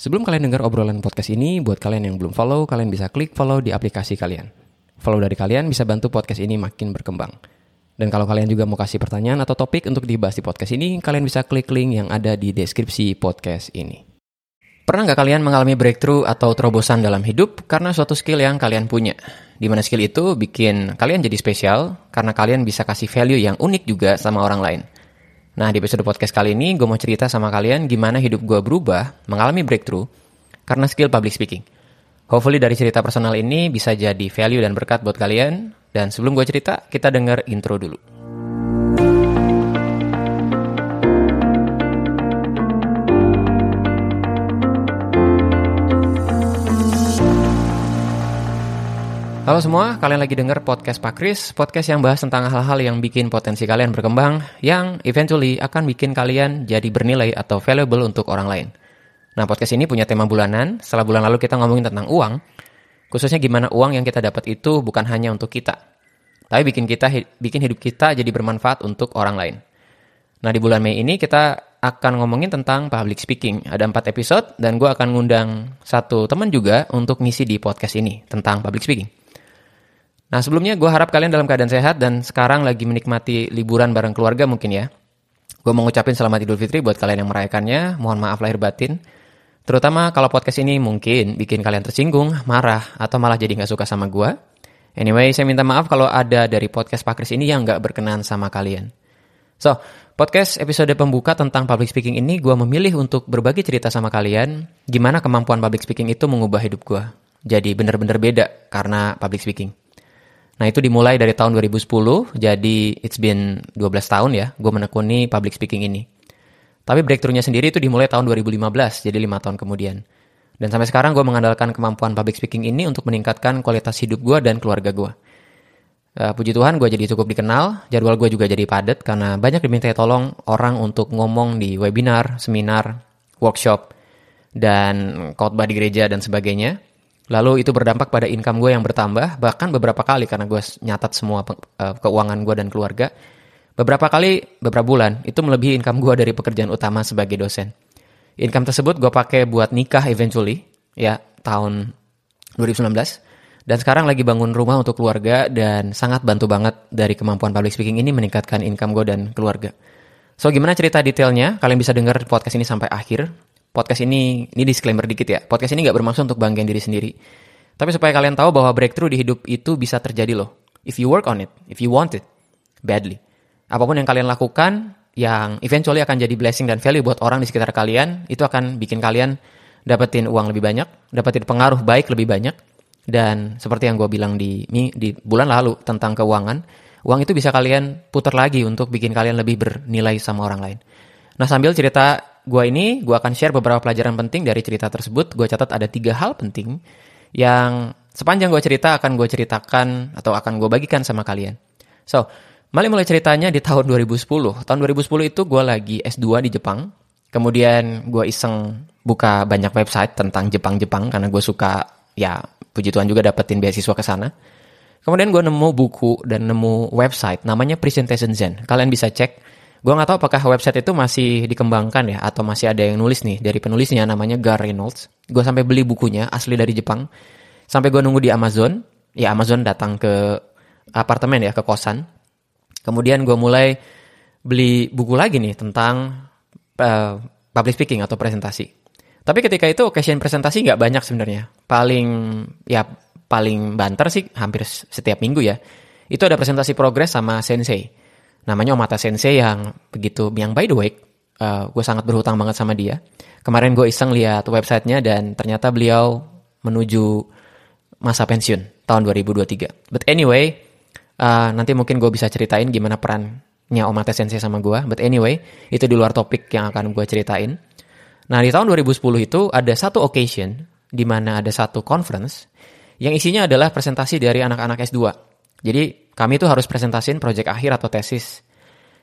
Sebelum kalian dengar obrolan podcast ini, buat kalian yang belum follow, kalian bisa klik follow di aplikasi kalian. Follow dari kalian bisa bantu podcast ini makin berkembang. Dan kalau kalian juga mau kasih pertanyaan atau topik untuk dibahas di podcast ini, kalian bisa klik link yang ada di deskripsi podcast ini. Pernah nggak kalian mengalami breakthrough atau terobosan dalam hidup karena suatu skill yang kalian punya? Di mana skill itu bikin kalian jadi spesial karena kalian bisa kasih value yang unik juga sama orang lain. Nah, di episode podcast kali ini gue mau cerita sama kalian gimana hidup gue berubah mengalami breakthrough karena skill public speaking. Hopefully dari cerita personal ini bisa jadi value dan berkat buat kalian. Dan sebelum gue cerita, kita denger intro dulu. Halo semua, kalian lagi denger podcast Pak Kris, podcast yang bahas tentang hal-hal yang bikin potensi kalian berkembang, yang eventually akan bikin kalian jadi bernilai atau valuable untuk orang lain. Nah, podcast ini punya tema bulanan, setelah bulan lalu kita ngomongin tentang uang, khususnya gimana uang yang kita dapat itu bukan hanya untuk kita, tapi bikin kita bikin hidup kita jadi bermanfaat untuk orang lain. Nah, di bulan Mei ini kita akan ngomongin tentang public speaking. Ada empat episode, dan gue akan ngundang satu teman juga untuk ngisi di podcast ini tentang public speaking. Nah sebelumnya gue harap kalian dalam keadaan sehat dan sekarang lagi menikmati liburan bareng keluarga mungkin ya. Gue mau ngucapin selamat Idul Fitri buat kalian yang merayakannya. Mohon maaf lahir batin. Terutama kalau podcast ini mungkin bikin kalian tersinggung, marah, atau malah jadi gak suka sama gue. Anyway, saya minta maaf kalau ada dari podcast Pak Kris ini yang gak berkenan sama kalian. So, podcast episode pembuka tentang public speaking ini gue memilih untuk berbagi cerita sama kalian gimana kemampuan public speaking itu mengubah hidup gue. Jadi bener-bener beda karena public speaking. Nah itu dimulai dari tahun 2010, jadi it's been 12 tahun ya, gue menekuni public speaking ini. Tapi breakthrough-nya sendiri itu dimulai tahun 2015, jadi 5 tahun kemudian. Dan sampai sekarang gue mengandalkan kemampuan public speaking ini untuk meningkatkan kualitas hidup gue dan keluarga gue. Uh, puji Tuhan gue jadi cukup dikenal, jadwal gue juga jadi padat karena banyak diminta tolong orang untuk ngomong di webinar, seminar, workshop, dan khotbah di gereja dan sebagainya. Lalu itu berdampak pada income gue yang bertambah, bahkan beberapa kali karena gue nyatat semua uh, keuangan gue dan keluarga. Beberapa kali, beberapa bulan, itu melebihi income gue dari pekerjaan utama sebagai dosen. Income tersebut gue pakai buat nikah eventually, ya tahun 2019. Dan sekarang lagi bangun rumah untuk keluarga dan sangat bantu banget dari kemampuan public speaking ini meningkatkan income gue dan keluarga. So gimana cerita detailnya? Kalian bisa dengar podcast ini sampai akhir podcast ini, ini disclaimer dikit ya, podcast ini gak bermaksud untuk banggain diri sendiri. Tapi supaya kalian tahu bahwa breakthrough di hidup itu bisa terjadi loh. If you work on it, if you want it, badly. Apa pun yang kalian lakukan, yang eventually akan jadi blessing dan value buat orang di sekitar kalian, itu akan bikin kalian dapetin uang lebih banyak, dapetin pengaruh baik lebih banyak, dan seperti yang gue bilang di, di bulan lalu tentang keuangan, uang itu bisa kalian putar lagi untuk bikin kalian lebih bernilai sama orang lain. Nah sambil cerita gue ini, gue akan share beberapa pelajaran penting dari cerita tersebut. Gue catat ada tiga hal penting yang sepanjang gue cerita akan gue ceritakan atau akan gue bagikan sama kalian. So, Mali mulai ceritanya di tahun 2010. Tahun 2010 itu gue lagi S2 di Jepang. Kemudian gue iseng buka banyak website tentang Jepang-Jepang karena gue suka ya puji Tuhan juga dapetin beasiswa ke sana. Kemudian gue nemu buku dan nemu website namanya Presentation Zen. Kalian bisa cek Gue nggak tahu apakah website itu masih dikembangkan ya atau masih ada yang nulis nih dari penulisnya namanya Gar Reynolds. Gue sampai beli bukunya asli dari Jepang. Sampai gue nunggu di Amazon. Ya Amazon datang ke apartemen ya ke kosan. Kemudian gue mulai beli buku lagi nih tentang uh, public speaking atau presentasi. Tapi ketika itu occasion presentasi nggak banyak sebenarnya. Paling ya paling banter sih hampir setiap minggu ya. Itu ada presentasi progres sama sensei namanya Omata Sensei yang begitu yang by the way uh, gue sangat berhutang banget sama dia. Kemarin gue iseng lihat websitenya dan ternyata beliau menuju masa pensiun tahun 2023 but anyway uh, nanti mungkin gue bisa ceritain gimana perannya Omata Sensei sama gue but anyway itu di luar topik yang akan gue ceritain. Nah di tahun 2010 itu ada satu occasion di mana ada satu conference yang isinya adalah presentasi dari anak-anak S2 jadi kami itu harus presentasiin proyek akhir atau tesis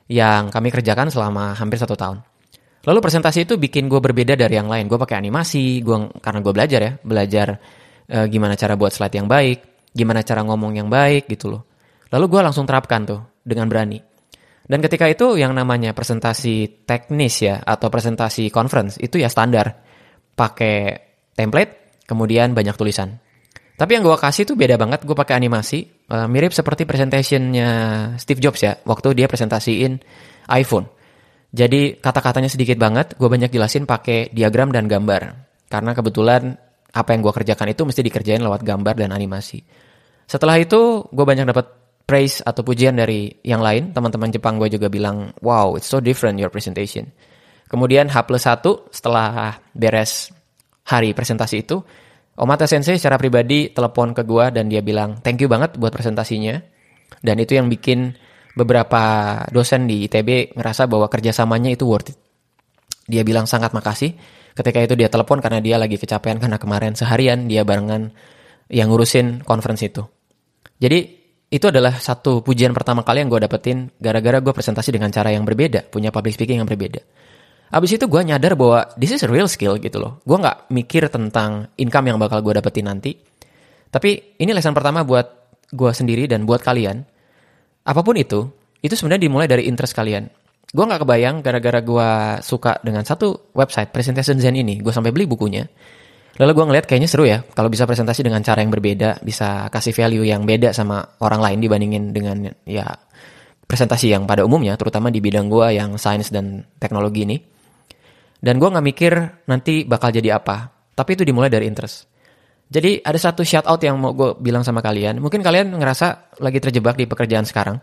yang kami kerjakan selama hampir satu tahun. Lalu presentasi itu bikin gue berbeda dari yang lain. Gue pakai animasi, gua, karena gue belajar ya, belajar e, gimana cara buat slide yang baik, gimana cara ngomong yang baik gitu loh. Lalu gue langsung terapkan tuh dengan berani. Dan ketika itu yang namanya presentasi teknis ya, atau presentasi conference, itu ya standar. pakai template, kemudian banyak tulisan. Tapi yang gue kasih tuh beda banget, gue pakai animasi, uh, mirip seperti presentationnya Steve Jobs ya, waktu dia presentasiin iPhone. Jadi kata-katanya sedikit banget, gue banyak jelasin pakai diagram dan gambar. Karena kebetulan apa yang gue kerjakan itu mesti dikerjain lewat gambar dan animasi. Setelah itu, gue banyak dapat praise atau pujian dari yang lain. Teman-teman Jepang gue juga bilang, wow, it's so different your presentation. Kemudian H plus 1 setelah beres hari presentasi itu, Omata Sensei secara pribadi telepon ke gue dan dia bilang thank you banget buat presentasinya. Dan itu yang bikin beberapa dosen di ITB ngerasa bahwa kerjasamanya itu worth it. Dia bilang sangat makasih. Ketika itu dia telepon karena dia lagi kecapean karena kemarin seharian dia barengan yang ngurusin conference itu. Jadi itu adalah satu pujian pertama kali yang gue dapetin gara-gara gue presentasi dengan cara yang berbeda, punya public speaking yang berbeda. Abis itu gue nyadar bahwa this is a real skill gitu loh. Gue nggak mikir tentang income yang bakal gue dapetin nanti. Tapi ini lesson pertama buat gue sendiri dan buat kalian. Apa pun itu, itu sebenarnya dimulai dari interest kalian. Gue nggak kebayang gara-gara gue suka dengan satu website presentation Zen ini, gue sampai beli bukunya. Lalu gue ngeliat kayaknya seru ya kalau bisa presentasi dengan cara yang berbeda, bisa kasih value yang beda sama orang lain dibandingin dengan ya presentasi yang pada umumnya, terutama di bidang gue yang sains dan teknologi ini. Dan gue gak mikir nanti bakal jadi apa. Tapi itu dimulai dari interest. Jadi ada satu shout out yang mau gue bilang sama kalian. Mungkin kalian ngerasa lagi terjebak di pekerjaan sekarang.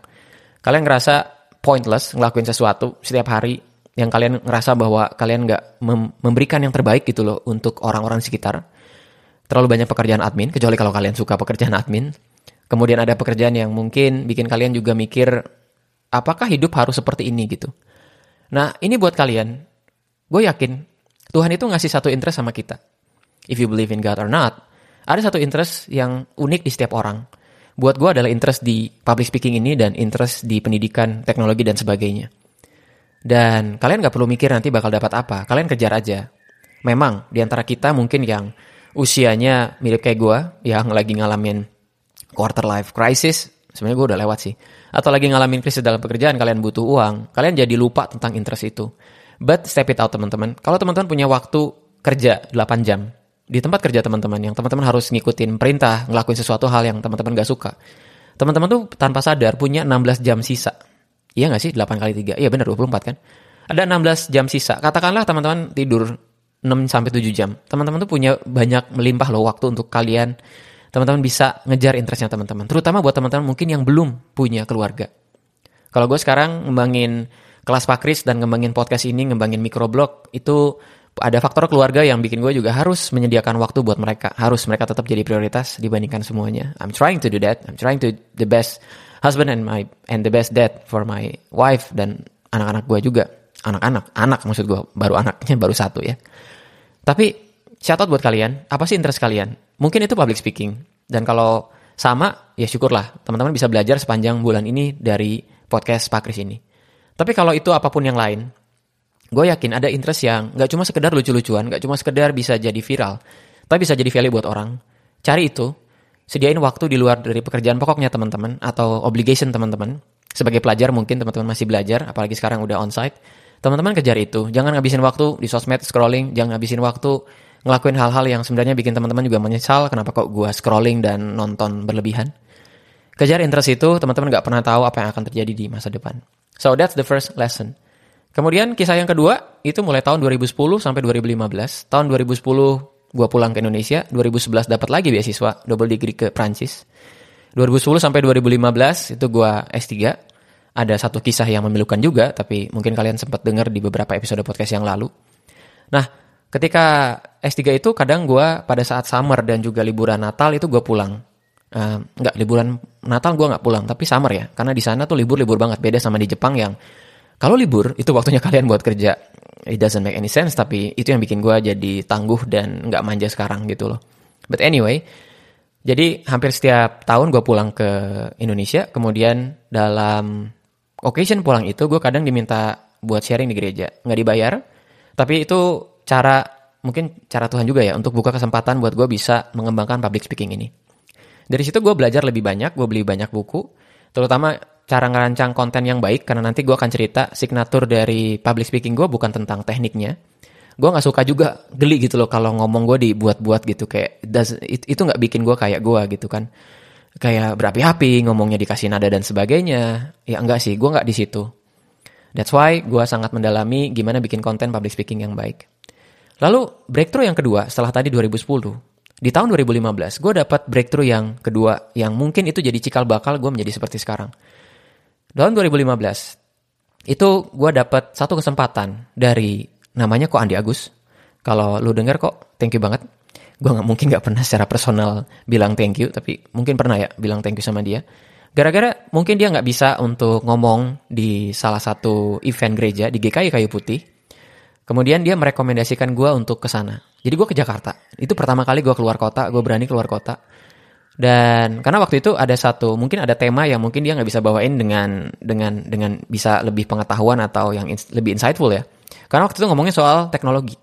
Kalian ngerasa pointless ngelakuin sesuatu setiap hari. Yang kalian ngerasa bahwa kalian gak mem memberikan yang terbaik gitu loh untuk orang-orang sekitar. Terlalu banyak pekerjaan admin, kecuali kalau kalian suka pekerjaan admin. Kemudian ada pekerjaan yang mungkin bikin kalian juga mikir, apakah hidup harus seperti ini gitu. Nah ini buat kalian, Gue yakin Tuhan itu ngasih satu interest sama kita. If you believe in God or not, ada satu interest yang unik di setiap orang. Buat gue adalah interest di public speaking ini dan interest di pendidikan, teknologi, dan sebagainya. Dan kalian gak perlu mikir nanti bakal dapat apa, kalian kejar aja. Memang, di antara kita mungkin yang usianya mirip kayak gue, yang lagi ngalamin quarter life crisis, sebenarnya gue udah lewat sih. Atau lagi ngalamin krisis dalam pekerjaan, kalian butuh uang, kalian jadi lupa tentang interest itu. But step it out teman-teman. Kalau teman-teman punya waktu kerja 8 jam di tempat kerja teman-teman yang teman-teman harus ngikutin perintah, ngelakuin sesuatu hal yang teman-teman gak suka. Teman-teman tuh tanpa sadar punya 16 jam sisa. Iya gak sih? 8 kali 3. Iya benar 24 kan? Ada 16 jam sisa. Katakanlah teman-teman tidur 6 sampai 7 jam. Teman-teman tuh punya banyak melimpah loh waktu untuk kalian teman-teman bisa ngejar interestnya teman-teman. Terutama buat teman-teman mungkin yang belum punya keluarga. Kalau gue sekarang ngembangin kelas Pakris dan ngembangin podcast ini, ngembangin microblog, itu ada faktor keluarga yang bikin gue juga harus menyediakan waktu buat mereka. Harus mereka tetap jadi prioritas dibandingkan semuanya. I'm trying to do that. I'm trying to the best husband and my and the best dad for my wife dan anak-anak gue juga. Anak-anak, anak maksud gue, baru anaknya baru satu ya. Tapi shout out buat kalian, apa sih interest kalian? Mungkin itu public speaking. Dan kalau sama, ya syukurlah teman-teman bisa belajar sepanjang bulan ini dari podcast Pakris ini. Tapi kalau itu apa pun yang lain, gue yakin ada interest yang gak cuma sekedar lucu-lucuan, gak cuma sekedar bisa jadi viral, tapi bisa jadi value buat orang. Cari itu, sediain waktu di luar dari pekerjaan pokoknya teman-teman, atau obligation teman-teman. Sebagai pelajar mungkin teman-teman masih belajar, apalagi sekarang udah onsite. Teman-teman kejar itu, jangan ngabisin waktu di sosmed scrolling, jangan ngabisin waktu ngelakuin hal-hal yang sebenarnya bikin teman-teman juga menyesal kenapa kok gue scrolling dan nonton berlebihan. Kejar interest itu, teman-teman gak pernah tahu apa yang akan terjadi di masa depan. So that's the first lesson. Kemudian kisah yang kedua itu mulai tahun 2010 sampai 2015. Tahun 2010 gue pulang ke Indonesia, 2011 dapat lagi beasiswa double degree ke Prancis. 2010 sampai 2015 itu gue S3. Ada satu kisah yang memilukan juga, tapi mungkin kalian sempat dengar di beberapa episode podcast yang lalu. Nah, ketika S3 itu kadang gue pada saat summer dan juga liburan Natal itu gue pulang uh, nggak liburan Natal gue nggak pulang tapi summer ya. Karena di sana tuh libur libur banget beda sama di Jepang yang kalau libur itu waktunya kalian buat kerja. It doesn't make any sense tapi itu yang bikin gue jadi tangguh dan nggak manja sekarang gitu loh. But anyway jadi hampir setiap tahun gue pulang ke Indonesia kemudian dalam occasion pulang itu gue kadang diminta buat sharing di gereja. Nggak dibayar tapi itu cara mungkin cara Tuhan juga ya untuk buka kesempatan buat gue bisa mengembangkan public speaking ini dari situ gue belajar lebih banyak, gue beli banyak buku, terutama cara ngerancang konten yang baik, karena nanti gue akan cerita signatur dari public speaking gue bukan tentang tekniknya, gue nggak suka juga geli gitu loh kalau ngomong gue dibuat-buat gitu kayak does, itu nggak bikin gue kayak gue gitu kan. Kayak berapi-api ngomongnya dikasih nada dan sebagainya. Ya enggak sih gue nggak di situ. That's why gue sangat mendalami gimana bikin konten public speaking yang baik. Lalu breakthrough yang kedua setelah tadi 2010 di tahun 2015 gue dapat breakthrough yang kedua yang mungkin itu jadi cikal bakal gue menjadi seperti sekarang tahun 2015 itu gue dapat satu kesempatan dari namanya kok Andi Agus. Kalau lu denger kok, thank you banget. Gue nggak mungkin nggak pernah secara personal bilang thank you, tapi mungkin pernah ya bilang thank you sama dia. Gara-gara mungkin dia nggak bisa untuk ngomong di salah satu event gereja di GKI Kayu Putih. Kemudian dia merekomendasikan gue untuk ke sana. Jadi gue ke Jakarta. Itu pertama kali gue keluar kota, gue berani keluar kota. Dan karena waktu itu ada satu, mungkin ada tema yang mungkin dia nggak bisa bawain dengan dengan dengan bisa lebih pengetahuan atau yang ins lebih insightful ya. Karena waktu itu ngomongnya soal teknologi.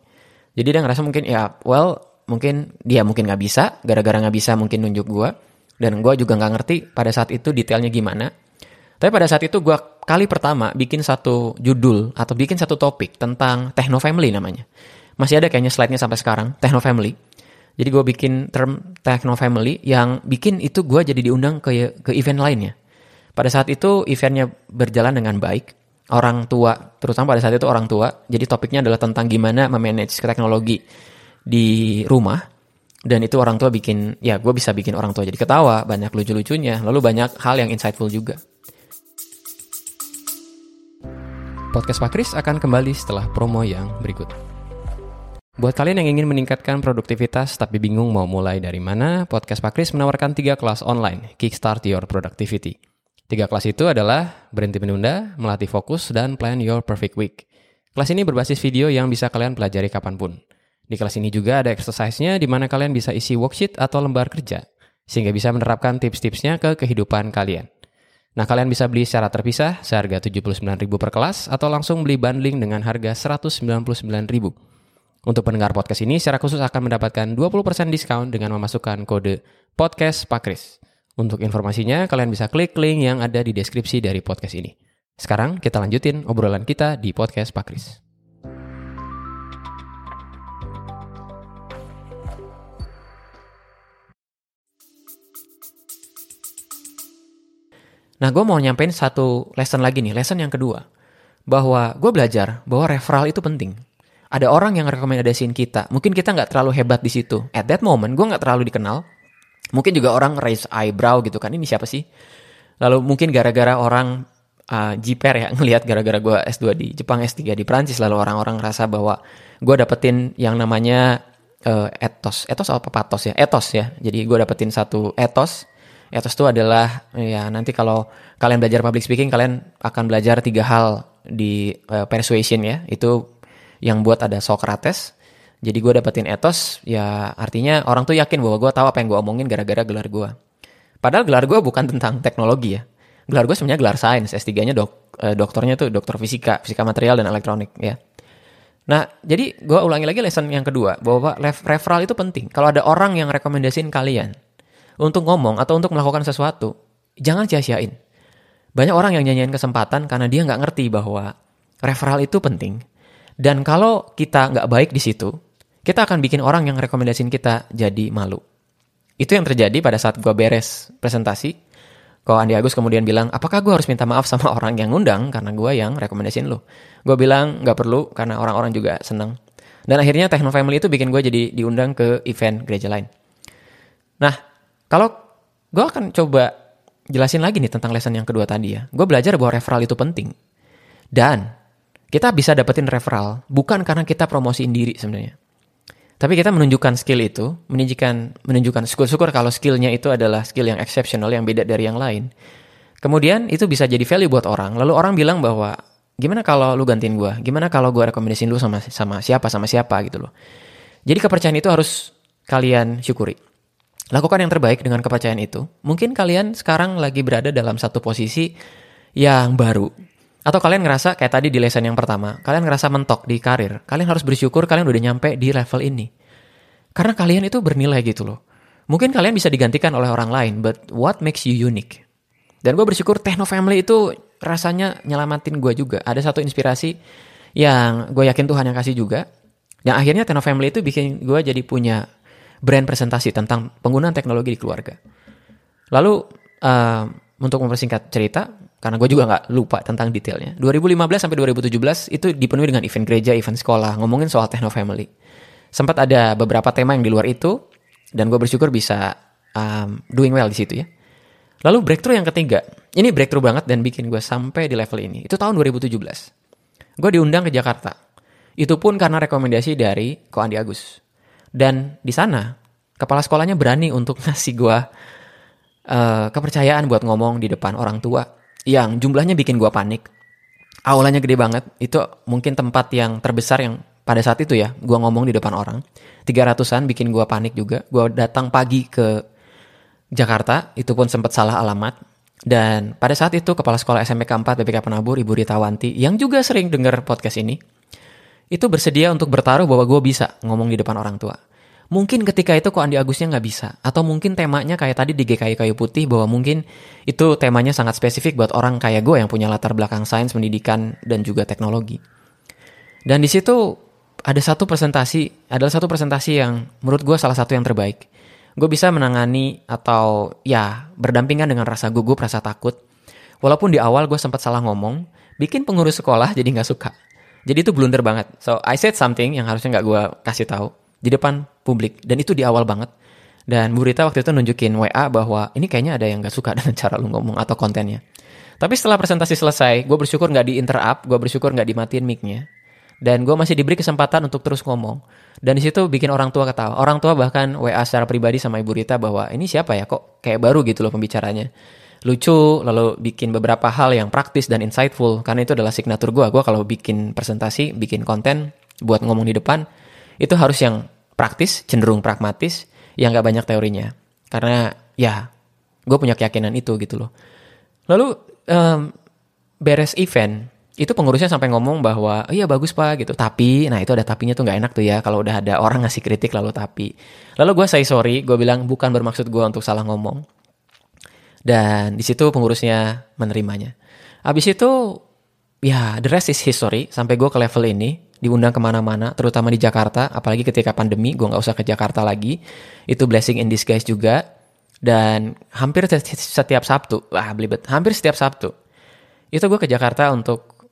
Jadi dia ngerasa mungkin ya, well, mungkin dia mungkin nggak bisa, gara-gara nggak bisa mungkin nunjuk gue. Dan gue juga nggak ngerti pada saat itu detailnya gimana. Tapi pada saat itu gue kali pertama bikin satu judul atau bikin satu topik tentang Techno Family namanya. Masih ada kayaknya slide-nya sampai sekarang, Techno Family. Jadi gue bikin term Techno Family yang bikin itu gue jadi diundang ke ke event lainnya. Pada saat itu eventnya berjalan dengan baik orang tua, terutama pada saat itu orang tua. Jadi topiknya adalah tentang gimana memanage teknologi di rumah. Dan itu orang tua bikin, ya gue bisa bikin orang tua jadi ketawa, banyak lucu-lucunya, lalu banyak hal yang insightful juga. Podcast Pak Kris akan kembali setelah promo yang berikut. Buat kalian yang ingin meningkatkan produktivitas tapi bingung mau mulai dari mana, Podcast Pak Kris menawarkan tiga kelas online, Kickstart Your Productivity. Tiga kelas itu adalah berhenti menunda, melatih fokus, dan plan your perfect week. Kelas ini berbasis video yang bisa kalian pelajari kapan pun. Di kelas ini juga ada exercise-nya di mana kalian bisa isi worksheet atau lembar kerja, sehingga bisa menerapkan tips-tipsnya ke kehidupan kalian. Nah, kalian bisa beli secara terpisah seharga 79.000 per kelas atau langsung beli bundling dengan harga 199.000. Untuk pendengar podcast ini secara khusus akan mendapatkan 20% diskon dengan memasukkan kode podcast Pakris. Untuk informasinya, kalian bisa klik link yang ada di deskripsi dari podcast ini. Sekarang kita lanjutin obrolan kita di podcast Pak Nah, gue mau nyampein satu lesson lagi nih, lesson yang kedua. Bahwa gue belajar bahwa referral itu penting. Ada orang yang rekomendasiin kita, mungkin kita nggak terlalu hebat di situ. At that moment, gue nggak terlalu dikenal, Mungkin juga orang raise eyebrow gitu kan, ini siapa sih? Lalu mungkin gara-gara orang uh, jiper ya ngelihat gara-gara gue S2 di Jepang, S3 di Prancis, lalu orang-orang ngerasa bahwa gue dapetin yang namanya uh, etos, etos apa patos ya, etos ya. Jadi gue dapetin satu etos. Etos itu adalah ya nanti kalau kalian belajar public speaking, kalian akan belajar tiga hal di uh, persuasion ya. Itu yang buat ada Socrates, jadi gue dapetin etos, ya artinya orang tuh yakin bahwa gue tahu apa yang gue omongin gara-gara gelar gue. Padahal gelar gue bukan tentang teknologi ya. Gelar gue sebenarnya gelar sains, S3-nya dok, eh, doktornya tuh dokter fisika, fisika material dan elektronik ya. Nah, jadi gue ulangi lagi lesson yang kedua, bahwa referral itu penting. Kalau ada orang yang rekomendasiin kalian untuk ngomong atau untuk melakukan sesuatu, jangan sia-siain. Banyak orang yang nyanyiin kesempatan karena dia nggak ngerti bahwa referral itu penting. Dan kalau kita nggak baik di situ, kita akan bikin orang yang rekomendasiin kita jadi malu. Itu yang terjadi pada saat gue beres presentasi. Kalau Andi Agus kemudian bilang, apakah gue harus minta maaf sama orang yang ngundang karena gue yang rekomendasiin lo? Gue bilang nggak perlu karena orang-orang juga seneng. Dan akhirnya Techno Family itu bikin gue jadi diundang ke event gereja lain. Nah, kalau gue akan coba jelasin lagi nih tentang lesson yang kedua tadi ya. Gue belajar bahwa referral itu penting. Dan kita bisa dapetin referral bukan karena kita promosiin diri sebenarnya. Tapi kita menunjukkan skill itu, menunjukkan menunjukkan syukur-syukur kalau skillnya itu adalah skill yang exceptional, yang beda dari yang lain. Kemudian itu bisa jadi value buat orang. Lalu orang bilang bahwa gimana kalau lu gantiin gue? Gimana kalau gue rekomendasiin lu sama sama siapa sama siapa gitu loh. Jadi kepercayaan itu harus kalian syukuri. Lakukan yang terbaik dengan kepercayaan itu. Mungkin kalian sekarang lagi berada dalam satu posisi yang baru. Atau kalian ngerasa kayak tadi di lesson yang pertama, kalian ngerasa mentok di karir. Kalian harus bersyukur kalian udah nyampe di level ini. Karena kalian itu bernilai gitu loh. Mungkin kalian bisa digantikan oleh orang lain, but what makes you unique? Dan gue bersyukur Techno Family itu rasanya nyelamatin gue juga. Ada satu inspirasi yang gue yakin Tuhan yang kasih juga. Yang akhirnya Teno Family itu bikin gue jadi punya brand presentasi tentang penggunaan teknologi di keluarga. Lalu uh, untuk mempersingkat cerita, karena gue juga nggak lupa tentang detailnya. 2015 sampai 2017 itu dipenuhi dengan event gereja, event sekolah, ngomongin soal Techno Family. Sempat ada beberapa tema yang di luar itu, dan gue bersyukur bisa um, doing well di situ ya. Lalu breakthrough yang ketiga, ini breakthrough banget dan bikin gue sampai di level ini. Itu tahun 2017. Gue diundang ke Jakarta. Itu pun karena rekomendasi dari Ko Andi Agus. Dan di sana, kepala sekolahnya berani untuk ngasih gue uh, kepercayaan buat ngomong di depan orang tua yang jumlahnya bikin gue panik. Aulanya gede banget. Itu mungkin tempat yang terbesar yang pada saat itu ya, gue ngomong di depan orang. 300-an bikin gue panik juga. Gue datang pagi ke Jakarta, itu pun sempat salah alamat. Dan pada saat itu kepala sekolah SMP 4 BPK Penabur, Ibu Rita Wanti, yang juga sering dengar podcast ini, itu bersedia untuk bertaruh bahwa gue bisa ngomong di depan orang tua. Mungkin ketika itu kok Andi Agusnya nggak bisa. Atau mungkin temanya kayak tadi di GKI Kayu Putih bahwa mungkin itu temanya sangat spesifik buat orang kayak gue yang punya latar belakang sains, pendidikan, dan juga teknologi. Dan di situ ada satu presentasi, adalah satu presentasi yang menurut gue salah satu yang terbaik. Gue bisa menangani atau ya berdampingan dengan rasa gugup, rasa takut. Walaupun di awal gue sempat salah ngomong, bikin pengurus sekolah jadi nggak suka. Jadi itu blunder banget. So I said something yang harusnya nggak gue kasih tahu di depan publik. Dan itu di awal banget. Dan Bu Rita waktu itu nunjukin WA bahwa ini kayaknya ada yang gak suka dengan cara lu ngomong atau kontennya. Tapi setelah presentasi selesai gue bersyukur nggak di interrupt gue bersyukur nggak dimatiin micnya. Dan gue masih diberi kesempatan untuk terus ngomong. Dan di situ bikin orang tua ketawa. Orang tua bahkan WA secara pribadi sama Ibu Rita bahwa ini siapa ya? Kok kayak baru gitu loh pembicaranya lucu lalu bikin beberapa hal yang praktis dan insightful karena itu adalah signatur gue gue kalau bikin presentasi bikin konten buat ngomong di depan itu harus yang praktis, cenderung pragmatis, yang gak banyak teorinya. Karena ya, gue punya keyakinan itu gitu loh. Lalu um, beres event, itu pengurusnya sampai ngomong bahwa iya bagus pak gitu. Tapi, nah itu ada tapinya tuh gak enak tuh ya kalau udah ada orang ngasih kritik lalu tapi. Lalu gue say sorry, gue bilang bukan bermaksud gue untuk salah ngomong. Dan di situ pengurusnya menerimanya. Abis itu ya the rest is history sampai gue ke level ini diundang ke mana-mana, terutama di Jakarta, apalagi ketika pandemi, gue nggak usah ke Jakarta lagi. Itu blessing in disguise juga. Dan hampir setiap Sabtu, wah belibet, hampir setiap Sabtu, itu gue ke Jakarta untuk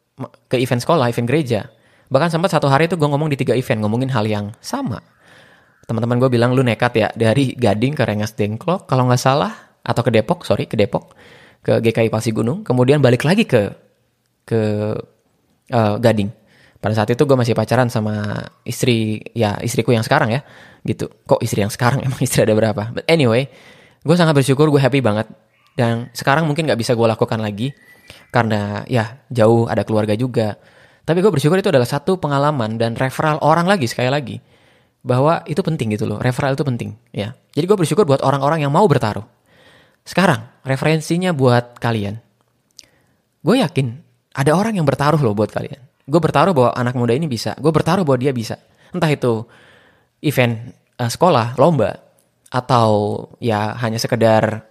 ke event sekolah, event gereja. Bahkan sempat satu hari itu gue ngomong di tiga event, ngomongin hal yang sama. Teman-teman gue bilang, lu nekat ya, dari Gading ke Rengas Dengklok, kalau nggak salah, atau ke Depok, sorry, ke Depok, ke GKI Pasi Gunung, kemudian balik lagi ke ke uh, Gading. Pada saat itu gue masih pacaran sama istri ya istriku yang sekarang ya gitu. Kok istri yang sekarang? Emang istri ada berapa? But anyway gue sangat bersyukur gue happy banget. Dan sekarang mungkin gak bisa gue lakukan lagi karena ya jauh ada keluarga juga. Tapi gue bersyukur itu adalah satu pengalaman dan referral orang lagi sekali lagi bahwa itu penting gitu loh. Referral itu penting ya. Jadi gue bersyukur buat orang-orang yang mau bertaruh sekarang referensinya buat kalian. Gue yakin ada orang yang bertaruh loh buat kalian. Gue bertaruh bahwa anak muda ini bisa. Gue bertaruh bahwa dia bisa. Entah itu event uh, sekolah lomba atau ya hanya sekedar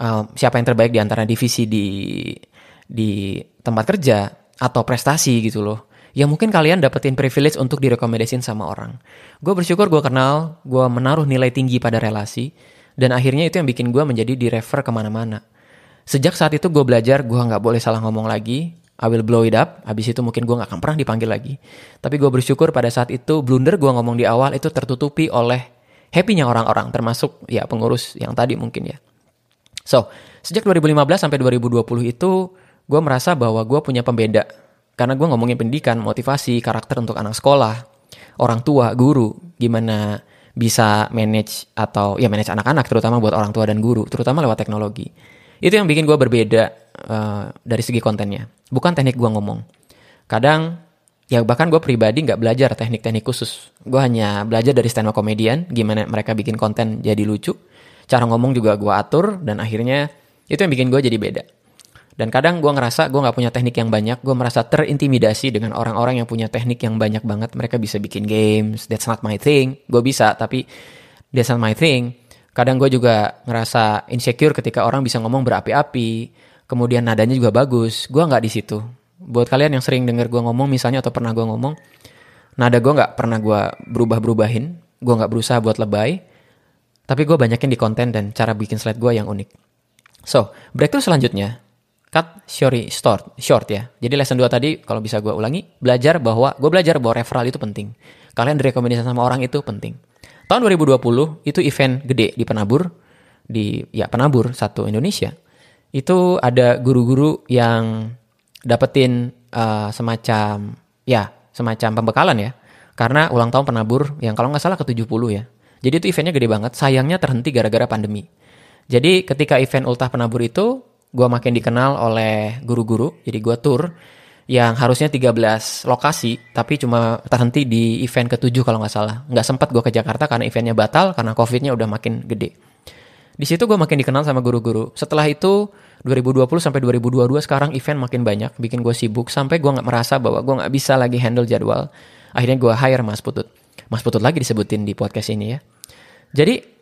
uh, siapa yang terbaik di antara divisi di di tempat kerja atau prestasi gitu loh. Ya mungkin kalian dapetin privilege untuk direkomendasiin sama orang. Gue bersyukur gue kenal gue menaruh nilai tinggi pada relasi dan akhirnya itu yang bikin gue menjadi direfer ke mana-mana sejak saat itu gue belajar gue nggak boleh salah ngomong lagi I will blow it up. Habis itu mungkin gue gak akan pernah dipanggil lagi. Tapi gue bersyukur pada saat itu blunder gue ngomong di awal itu tertutupi oleh happy-nya orang-orang. Termasuk ya pengurus yang tadi mungkin ya. So, sejak 2015 sampai 2020 itu gue merasa bahwa gue punya pembeda. Karena gue ngomongin pendidikan, motivasi, karakter untuk anak sekolah, orang tua, guru, gimana bisa manage atau ya manage anak-anak terutama buat orang tua dan guru, terutama lewat teknologi. Itu yang bikin gue berbeda uh, dari segi kontennya. Bukan teknik gue ngomong. Kadang ya bahkan gue pribadi nggak belajar teknik-teknik khusus. Gue hanya belajar dari stand up comedian, gimana mereka bikin konten jadi lucu. Cara ngomong juga gue atur dan akhirnya itu yang bikin gue jadi beda. Dan kadang gue ngerasa gue nggak punya teknik yang banyak, gue merasa terintimidasi dengan orang-orang yang punya teknik yang banyak banget. Mereka bisa bikin games, that's not my thing. Gue bisa, tapi that's not my thing. Kadang gue juga ngerasa insecure ketika orang bisa ngomong berapi-api, kemudian nadanya juga bagus gue nggak di situ buat kalian yang sering dengar gue ngomong misalnya atau pernah gue ngomong Nada gue nggak pernah gue berubah-berubahin. Gue nggak berusaha buat lebay. Tapi gue banyakin di konten dan cara bikin slide gue yang unik. So, breakthrough selanjutnya. Cut short, short, short ya. Jadi lesson 2 tadi, kalau bisa gue ulangi. Belajar bahwa, gue belajar bahwa referral itu penting. Kalian direkomendasi sama orang itu penting. Tahun 2020, itu event gede di Penabur. Di, ya Penabur, satu Indonesia. Itu ada guru-guru yang dapetin uh, semacam, ya semacam pembekalan ya. Karena ulang tahun penabur yang kalau nggak salah ke 70 ya. Jadi itu eventnya gede banget. Sayangnya terhenti gara-gara pandemi. Jadi ketika event ultah penabur itu, gue makin dikenal oleh guru-guru. Jadi gue tour yang harusnya 13 lokasi, tapi cuma terhenti di event ke-7 kalau nggak salah. Nggak sempat gue ke Jakarta karena eventnya batal, karena COVID-nya udah makin gede. Di situ gue makin dikenal sama guru-guru. Setelah itu 2020 sampai 2022 sekarang event makin banyak, bikin gue sibuk sampai gue nggak merasa bahwa gue nggak bisa lagi handle jadwal. Akhirnya gue hire Mas Putut. Mas Putut lagi disebutin di podcast ini ya. Jadi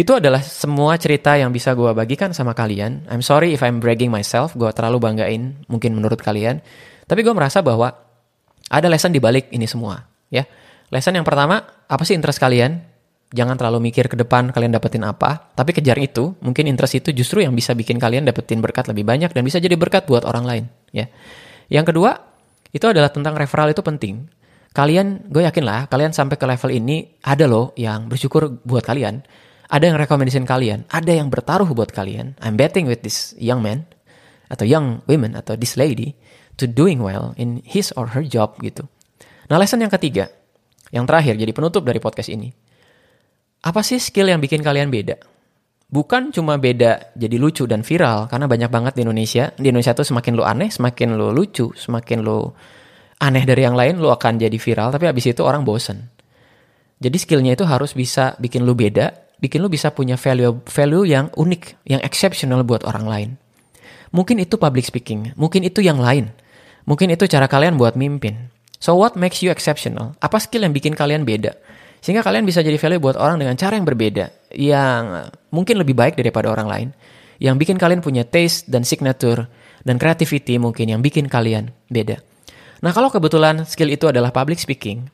itu adalah semua cerita yang bisa gue bagikan sama kalian. I'm sorry if I'm bragging myself, gue terlalu banggain mungkin menurut kalian. Tapi gue merasa bahwa ada lesson di balik ini semua ya. Lesson yang pertama, apa sih interest kalian? jangan terlalu mikir ke depan kalian dapetin apa, tapi kejar itu. Mungkin interest itu justru yang bisa bikin kalian dapetin berkat lebih banyak dan bisa jadi berkat buat orang lain. Ya. Yang kedua, itu adalah tentang referral itu penting. Kalian, gue yakin lah, kalian sampai ke level ini ada loh yang bersyukur buat kalian. Ada yang rekomendasiin kalian, ada yang bertaruh buat kalian. I'm betting with this young man atau young women atau this lady to doing well in his or her job gitu. Nah, lesson yang ketiga, yang terakhir jadi penutup dari podcast ini apa sih skill yang bikin kalian beda? Bukan cuma beda jadi lucu dan viral, karena banyak banget di Indonesia. Di Indonesia tuh semakin lu aneh, semakin lu lucu, semakin lu aneh dari yang lain, lu akan jadi viral, tapi abis itu orang bosen. Jadi skillnya itu harus bisa bikin lu beda, bikin lu bisa punya value value yang unik, yang exceptional buat orang lain. Mungkin itu public speaking, mungkin itu yang lain. Mungkin itu cara kalian buat mimpin. So what makes you exceptional? Apa skill yang bikin kalian beda? Sehingga kalian bisa jadi value buat orang dengan cara yang berbeda, yang mungkin lebih baik daripada orang lain, yang bikin kalian punya taste dan signature dan creativity mungkin yang bikin kalian beda. Nah kalau kebetulan skill itu adalah public speaking,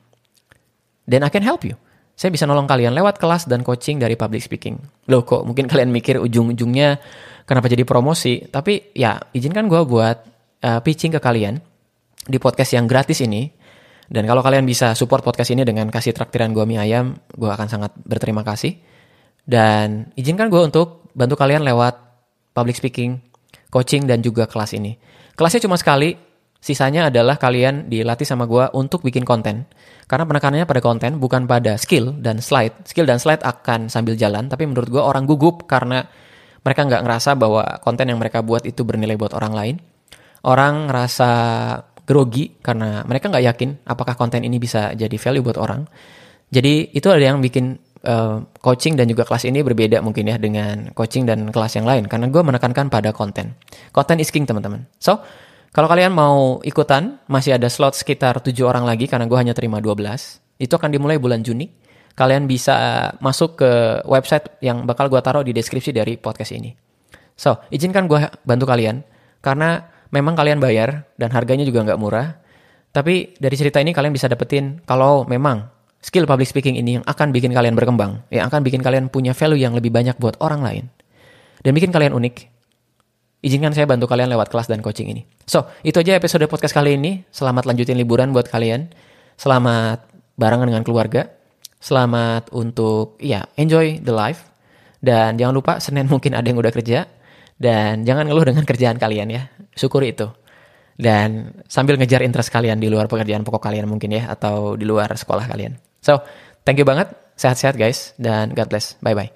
then I can help you. Saya bisa nolong kalian lewat kelas dan coaching dari public speaking. Loh kok mungkin kalian mikir ujung-ujungnya kenapa jadi promosi, tapi ya izinkan gue buat uh, pitching ke kalian di podcast yang gratis ini dan kalau kalian bisa support podcast ini dengan kasih traktiran gue mie ayam, gue akan sangat berterima kasih. Dan izinkan gue untuk bantu kalian lewat public speaking, coaching, dan juga kelas ini. Kelasnya cuma sekali, sisanya adalah kalian dilatih sama gue untuk bikin konten. Karena penekanannya pada konten, bukan pada skill dan slide. Skill dan slide akan sambil jalan, tapi menurut gue orang gugup karena mereka nggak ngerasa bahwa konten yang mereka buat itu bernilai buat orang lain. Orang ngerasa grogi karena mereka nggak yakin apakah konten ini bisa jadi value buat orang. Jadi itu ada yang bikin uh, coaching dan juga kelas ini berbeda mungkin ya dengan coaching dan kelas yang lain karena gue menekankan pada konten. Konten is king teman-teman. So kalau kalian mau ikutan masih ada slot sekitar 7 orang lagi karena gue hanya terima 12. Itu akan dimulai bulan Juni. Kalian bisa masuk ke website yang bakal gue taruh di deskripsi dari podcast ini. So, izinkan gue bantu kalian karena memang kalian bayar dan harganya juga nggak murah. Tapi dari cerita ini kalian bisa dapetin kalau memang skill public speaking ini yang akan bikin kalian berkembang, yang akan bikin kalian punya value yang lebih banyak buat orang lain. Dan bikin kalian unik. Izinkan saya bantu kalian lewat kelas dan coaching ini. So, itu aja episode podcast kali ini. Selamat lanjutin liburan buat kalian. Selamat barengan dengan keluarga. Selamat untuk, ya, enjoy the life. Dan jangan lupa, Senin mungkin ada yang udah kerja. Dan jangan ngeluh dengan kerjaan kalian ya. Syukuri itu. Dan sambil ngejar interest kalian di luar pekerjaan pokok kalian mungkin ya. Atau di luar sekolah kalian. So, thank you banget. Sehat-sehat guys. Dan God bless. Bye-bye.